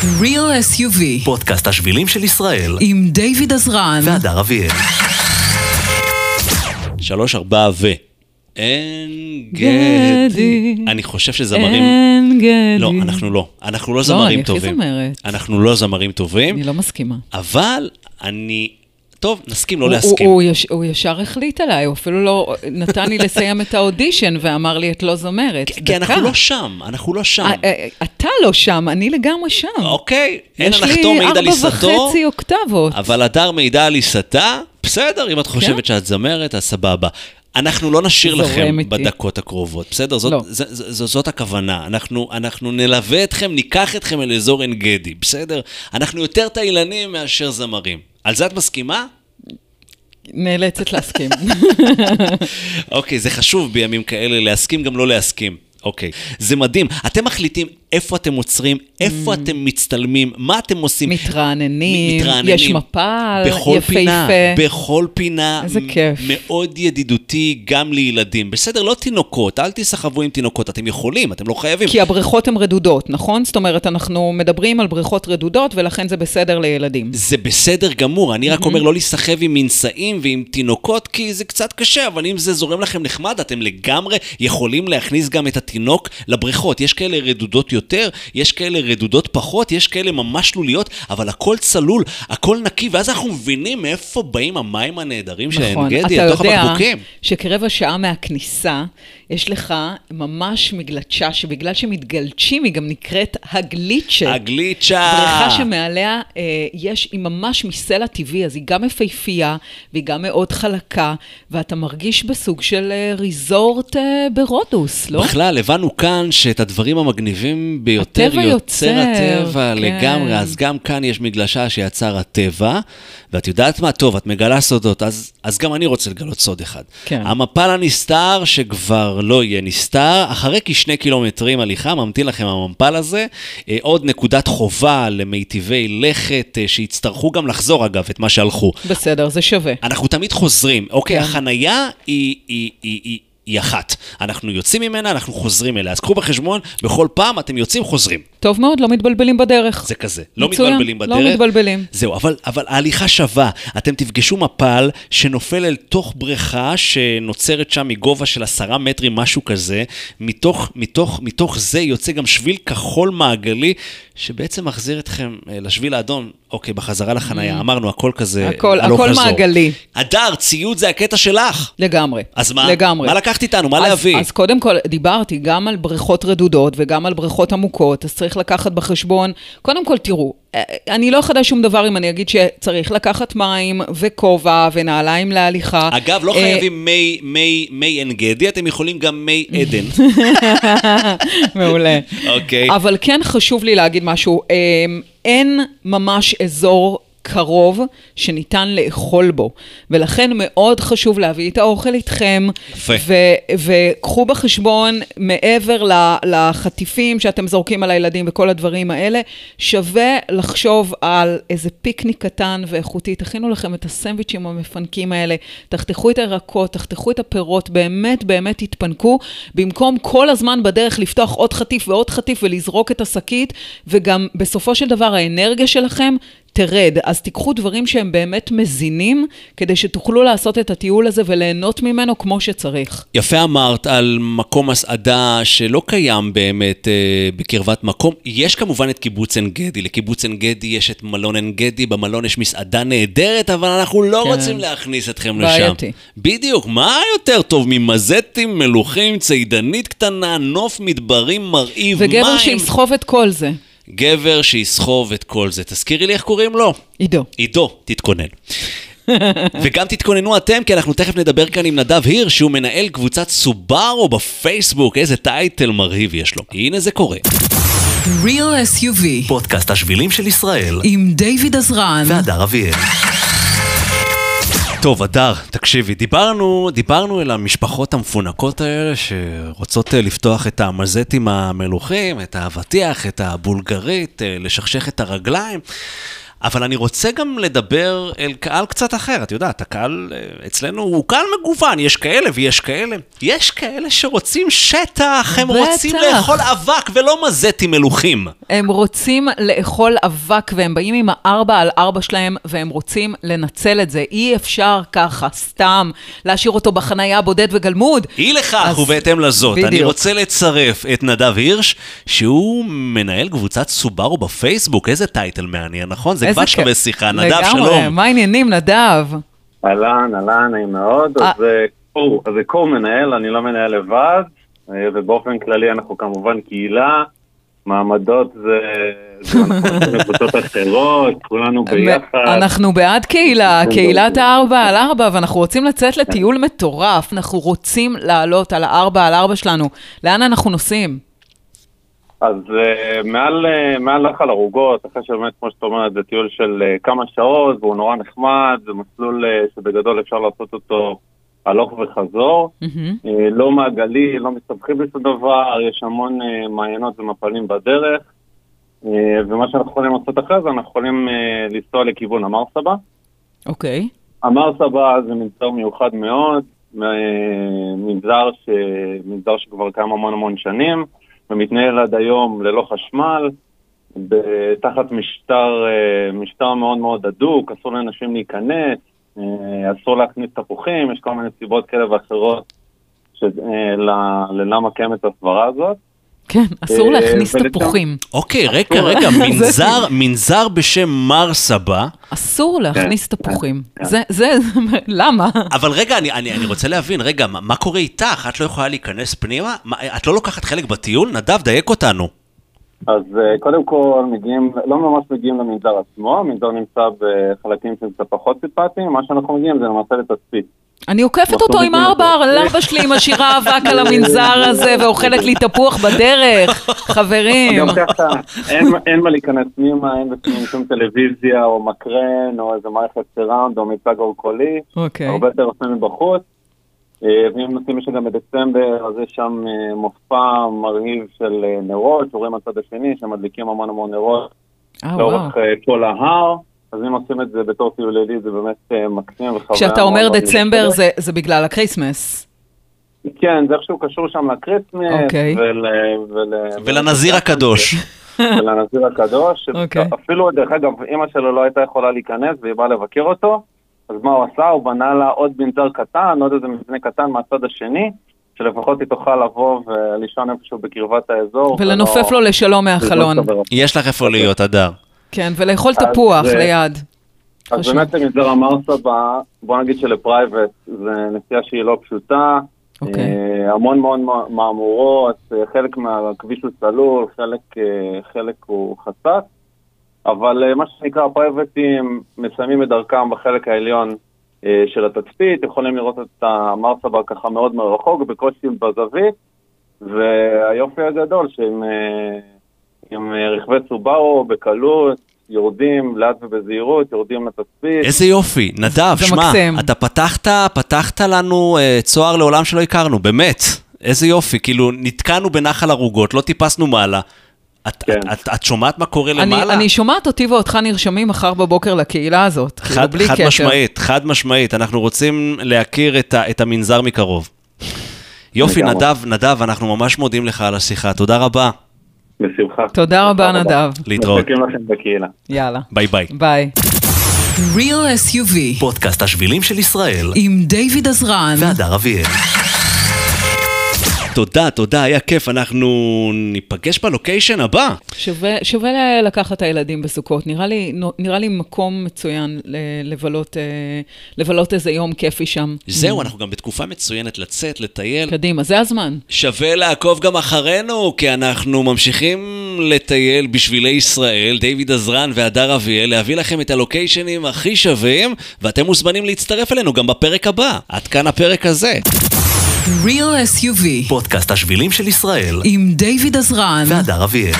Real SUV פודקאסט השבילים של ישראל, עם דיוויד עזרן והדר אביאל. שלוש, ארבע ו... אין גדי. אני חושב שזמרים... אין גדי. לא, אנחנו לא. אנחנו לא אני זמרים הכי טובים. זמרת. אנחנו לא זמרים טובים, אני לא מסכימה. אבל אני... טוב, נסכים לא להסכים. הוא, הוא, יש, הוא ישר החליט עליי, הוא אפילו לא נתן לי לסיים את האודישן ואמר לי, את לא זמרת. כי- כי אנחנו. לא שם, אנחנו לא שם. אה, אה, אתה לא שם, אני לגמרי שם. אוקיי, אין יש הנחתום לי מעיד על ארבע עיסתו, וחצי אוקטבות. אבל הדר מעידה על עיסתה, בסדר, אם את חושבת שאת זמרת, אז סבבה. אנחנו לא נשאיר לכם איתי. בדקות הקרובות, בסדר? זאת, לא. ז, ז, ז, זאת הכוונה. אנחנו, אנחנו נלווה אתכם, ניקח אתכם אל אזור עין גדי, בסדר? אנחנו יותר תאילנים מאשר זמרים. על זה את מסכימה? נאלצת להסכים. אוקיי, זה חשוב בימים כאלה להסכים גם לא להסכים. אוקיי, זה מדהים. אתם מחליטים איפה אתם עוצרים, איפה אתם מצטלמים, מה אתם עושים. מתרעננים, מתרעננים. יש מפל, בכל יפהפה. פינה, בכל פינה. איזה כיף. מאוד ידידותי גם לילדים. בסדר, לא תינוקות, אל תסחבו עם תינוקות, אתם יכולים, אתם לא חייבים. כי הבריכות הן רדודות, נכון? זאת אומרת, אנחנו מדברים על בריכות רדודות, ולכן זה בסדר לילדים. זה בסדר גמור, אני רק אומר לא להיסחב עם מנשאים ועם תינוקות, כי זה קצת קשה, אבל אם זה זורם לכם נחמד, אתם לגמרי יכולים להכניס גם את התינוק לבריכות. יש כאלה רדודות יותר, יש כאלה רדודות פחות, יש כאלה ממש שלוליות, אבל הכל צלול, הכל נקי, ואז אנחנו מבינים מאיפה באים המים הנהדרים של נכון. העין אתה גדי, לתוך יודע הבקבוקים. שכרבע שעה מהכניסה, יש לך ממש מגלשה, שבגלל שמתגלשים היא גם נקראת הגליצ'ה. הגליצ'ה. בריכה שמעליה אה, יש, היא ממש מסלע טבעי, אז היא גם יפהפייה, והיא גם מאוד חלקה, ואתה מרגיש בסוג של אה, ריזורט אה, ברודוס, לא? בכלל, הבנו כאן שאת הדברים המגניבים ביותר הטבע יוצר יוצר, הטבע כן. לגמרי, אז גם כאן יש מגלשה שיצר הטבע, ואת יודעת מה? טוב, את מגלה סודות, אז, אז גם אני רוצה לגלות סוד אחד. כן. המפל הנסתר, שכבר לא יהיה נסתר, אחרי כשני קילומטרים הליכה, ממתין לכם המפל הזה, אה, עוד נקודת חובה למיטיבי לכת, אה, שיצטרכו גם לחזור אגב את מה שהלכו. בסדר, זה שווה. אנחנו תמיד חוזרים. אוקיי, כן. החנייה היא, היא, היא, היא, היא אחת. אנחנו יוצאים ממנה, אנחנו חוזרים אליה. אז קחו בחשבון, בכל פעם אתם יוצאים, חוזרים. טוב מאוד, לא מתבלבלים בדרך. זה כזה. לא מצוין, מתבלבלים בדרך. לא מתבלבלים. זהו, אבל, אבל ההליכה שווה. אתם תפגשו מפל שנופל אל תוך בריכה שנוצרת שם מגובה של עשרה מטרים, משהו כזה. מתוך, מתוך, מתוך זה יוצא גם שביל כחול מעגלי, שבעצם מחזיר אתכם אה, לשביל האדום. אוקיי, בחזרה לחנייה. אמרנו, הכל כזה, Mm. הכל- הלוך הכל חזור. מעגלי. הדר, ציוד זה הקטע שלך. לגמרי. אז מה? לגמרי. מה לקחת איתנו? מה אז, להביא? אז קודם כל, דיברתי גם על בריכות רדודות וגם על בריכות עמוקות, אז צריך לקחת בחשבון, קודם כל, תראו, אה, אני לא אחדש שום דבר אם אני אגיד שצריך לקחת מים וכובע ונעליים להליכה. אגב, לא אה, חייבים מי, מי, מי עין גדי, אתם יכולים גם מי עדן. מעולה. אוקיי. אבל כן חשוב לי להגיד משהו, אמ, אין ממש אזור קרוב שניתן לאכול בו, ולכן מאוד חשוב להביא את האוכל איתכם, יפה. וקחו בחשבון, מעבר לחטיפים שאתם זורקים על הילדים וכל הדברים האלה, שווה לחשוב על איזה פיקניק קטן ואיכותי. תכינו לכם את הסנדוויצ'ים המפנקים האלה, תחתכו את הירקות, תחתכו את הפירות, באמת באמת תתפנקו, במקום כל הזמן בדרך לפתוח עוד חטיף ועוד חטיף ולזרוק את השקית, וגם בסופו של דבר האנרגיה שלכם תרד. אז תיקחו דברים שהם באמת מזינים, כדי שתוכלו לעשות את הטיול הזה וליהנות ממנו כמו שצריך. יפה אמרת על מקום הסעדה שלא קיים באמת אה, בקרבת מקום. יש כמובן את קיבוץ עין גדי. לקיבוץ עין גדי יש את מלון עין גדי, במלון יש מסעדה נהדרת, אבל אנחנו לא כן. רוצים להכניס אתכם לשם. בעייתי. בדיוק, מה יותר טוב ממזטים, מלוכים, צידנית קטנה, נוף מדברים מרהיב, וגבר מים. שיסחוב את כל זה. גבר שיסחוב את כל זה. תזכירי לי איך קוראים לו? עידו. עידו, תתכונן. וגם תתכוננו אתם, כי אנחנו תכף נדבר כאן עם נדב היר, שהוא מנהל קבוצת סובארו בפייסבוק. איזה טייטל מרהיב יש לו. הנה זה קורה. Real SUV פודקאסט השבילים של ישראל, עם דיוויד עזרן והדר אביאל. טוב, הדר, תקשיבי, דיברנו, דיברנו אל המשפחות המפונקות האלה שרוצות אה, לפתוח את המזטים המלוכים, את האבטיח, את הבולגרית, אה, לשכשך את הרגליים. אבל אני רוצה גם לדבר אל קהל קצת אחר. את יודעת, הקהל אה, אצלנו הוא קהל מגוון, יש כאלה ויש כאלה. יש כאלה שרוצים שטח, הם בטח. רוצים לאכול אבק ולא מזטים מלוכים. הם רוצים לאכול אבק, והם באים עם הארבע על ארבע שלהם, והם רוצים לנצל את זה. אי אפשר ככה, סתם, להשאיר אותו בחנייה בודד וגלמוד. אי לכך, אז- ובהתאם לזאת, אני בדיוק. רוצה לצרף את נדב הירש, שהוא מנהל קבוצת סובארו בפייסבוק. איזה טייטל מעניין, נכון? זה כבר איזה שווה כיף. שיחה. נדב, לגמרי. שלום. מה העניינים, נדב? אהלן, אהלן, נעים מאוד. אה. אז אה, אז זה קור מנהל, אני לא מנהל לבד, אה, ובאופן כללי אנחנו כמובן קהילה, מעמדות זה... אנחנו עושים לקבוצות אחרות, כולנו ביחד. אנחנו בעד קהילה, כן, קהילת כן. הארבע על ארבע, ואנחנו רוצים לצאת לטיול מטורף. אנחנו רוצים לעלות על הארבע על ארבע שלנו. לאן אנחנו נוסעים? אז אה, מעל, אה, מעל נחל ערוגות, אחרי שבאמת, כמו שאת אומרת, זה טיול של אה, כמה שעות, והוא נורא נחמד, זה מסלול אה, שבגדול אפשר לעשות אותו הלוך וחזור. מהמם. אה, לא מעגלי, לא מסתבכים בשום דבר, יש המון אה, מעיינות ומפלים בדרך. אה, ומה שאנחנו יכולים לעשות אחרי זה, אנחנו יכולים אה, לנסוע לכיוון אמר-סבא. אוקיי. אמר-סבא זה מנזר מיוחד מאוד, מנזר, ש... מנזר שכבר קיים המון המון שנים, ומתנהל עד היום ללא חשמל, תחת משטר, אה, משטר מאוד מאוד הדוק, אסור לאנשים להיכנס, אה, אסור להכניס תפוחים, יש כל מיני סיבות כאלה ואחרות ש... אה, ללמה קיימת הסברה הזאת. כן, אסור אה, להכניס תפוחים. אוקיי, רגע, רגע, מנזר, מנזר בשם מר סבא, אסור להכניס כן, תפוחים. כן. זה, זה, למה? אבל רגע, אני, אני, אני רוצה להבין, רגע, מה, מה קורה איתך? את לא יכולה להיכנס פנימה? מה, את לא לוקחת חלק בטיול? נדב, דייק אותנו. אז אה, קודם כל מגיעים, לא ממש מגיעים למנזר עצמו, המנזר נמצא בחלקים שהם קצת פחות סימפטיים, מה שאנחנו מגיעים זה למעשה לתצפית. אני עוקפת אותו עם ארבע על ארבע שלי, משאירה אבק על המנזר הזה ואוכלת לי תפוח בדרך. חברים. גם ככה, אין, מה להיכנס פנימה, אין בפנים שום טלוויזיה או מקרן או איזה מערכת surround או מיצג אורקולי, אוקיי. הרבה יותר עושים מבחוץ. אה, ואם נוסעים יש גם בדצמבר, אז יש שם אה, מופע מרהיב של אה, נרות, שרואים מהצד השני, שמדליקים המון המון נרות. לאורך כל ההר. אז אם עושים את זה בתור טיול לילי זה באמת אה, מקסים וחוויה כשאתה אומר דצמבר. זה- זה בגלל ה Christmas. כן, זה איכשהו קשור שם ל Christmas. אוקיי. ול, ול, ולנזיר הקדוש. ולנזיר הקדוש. אוקיי. אפילו, דרך אגב, אימא שלו לא הייתה יכולה להיכנס והיא באה לבקר אותו, אז מה הוא עשה? הוא בנה לה עוד מנזר קטן, עוד איזה מבנה קטן מהצד השני, שלפחות היא תוכל לבוא ולישון איפשהו בקרבת האזור. ולנופף לו לשלום מהחלון. יש לך איפה להיות, הדר. כן, ולאכול אז, תפוח אה, ליד. אז חשוב. באמת למנזר המרסבה, בוא נגיד שלפרייבט זה נסיעה שהיא לא פשוטה. אוקיי. אה, המון המון מהמורות, אה, חלק מהכביש הוא צלול, חלק, אה, חלק הוא חצץ, אבל מה שנקרא הפרייבטים מסיימים את דרכם בחלק העליון אה, של התצפית, יכולים לראות את המרסבה ככה מאוד מרחוק, בקושי בזווית, והיופי הגדול שעם אה, עם אה, רכבי סובארו בקלות, יורדים לאט ובזהירות, יורדים לתצפית. איזה יופי. נדב, שמע. אתה פתחת, פתחת לנו אה, צוהר לעולם שלא הכרנו, באמת. איזה יופי, כאילו, נתקענו בנחל ערוגות, לא טיפסנו מעלה. את, כן. את, את, את שומעת מה קורה אני, למעלה? אני שומעת אותי ואותך נרשמים מחר בבוקר לקהילה הזאת. כאילו, חד, בלי חד קשר. משמעית, חד משמעית, אנחנו רוצים להכיר את, ה, את המנזר מקרוב. יופי. נדב, נדב, אנחנו ממש מודים לך על השיחה, תודה רבה. בשמחה. תודה רבה, נדב. להתראות. מחכים לכם בקהילה. יאללה. ביי ביי. ביי. Real SUV פודקאסט השבילים של ישראל, עם דיוויד עזרן והדר אביאל. תודה, תודה, היה כיף, אנחנו ניפגש ב location הבא. שווה, שווה לקחת את הילדים בסוכות. נראה לי, נראה לי מקום מצוין לבלות, אה, לבלות איזה יום כיפי שם. זהו, אנחנו גם בתקופה מצוינת לצאת, לטייל. קדימה, זה הזמן. שווה לעקוב גם אחרינו, כי אנחנו ממשיכים לטייל בשבילי ישראל, דיוויד עזרן והדר אביאל, להביא לכם את הלוקיישנים הכי שווים, ואתם מוזמנים להצטרף אלינו גם בפרק הבא. עד כאן הפרק הזה. Real SUV פודקאסט השבילים של ישראל, עם דיוויד עזרן. והדר אביאל.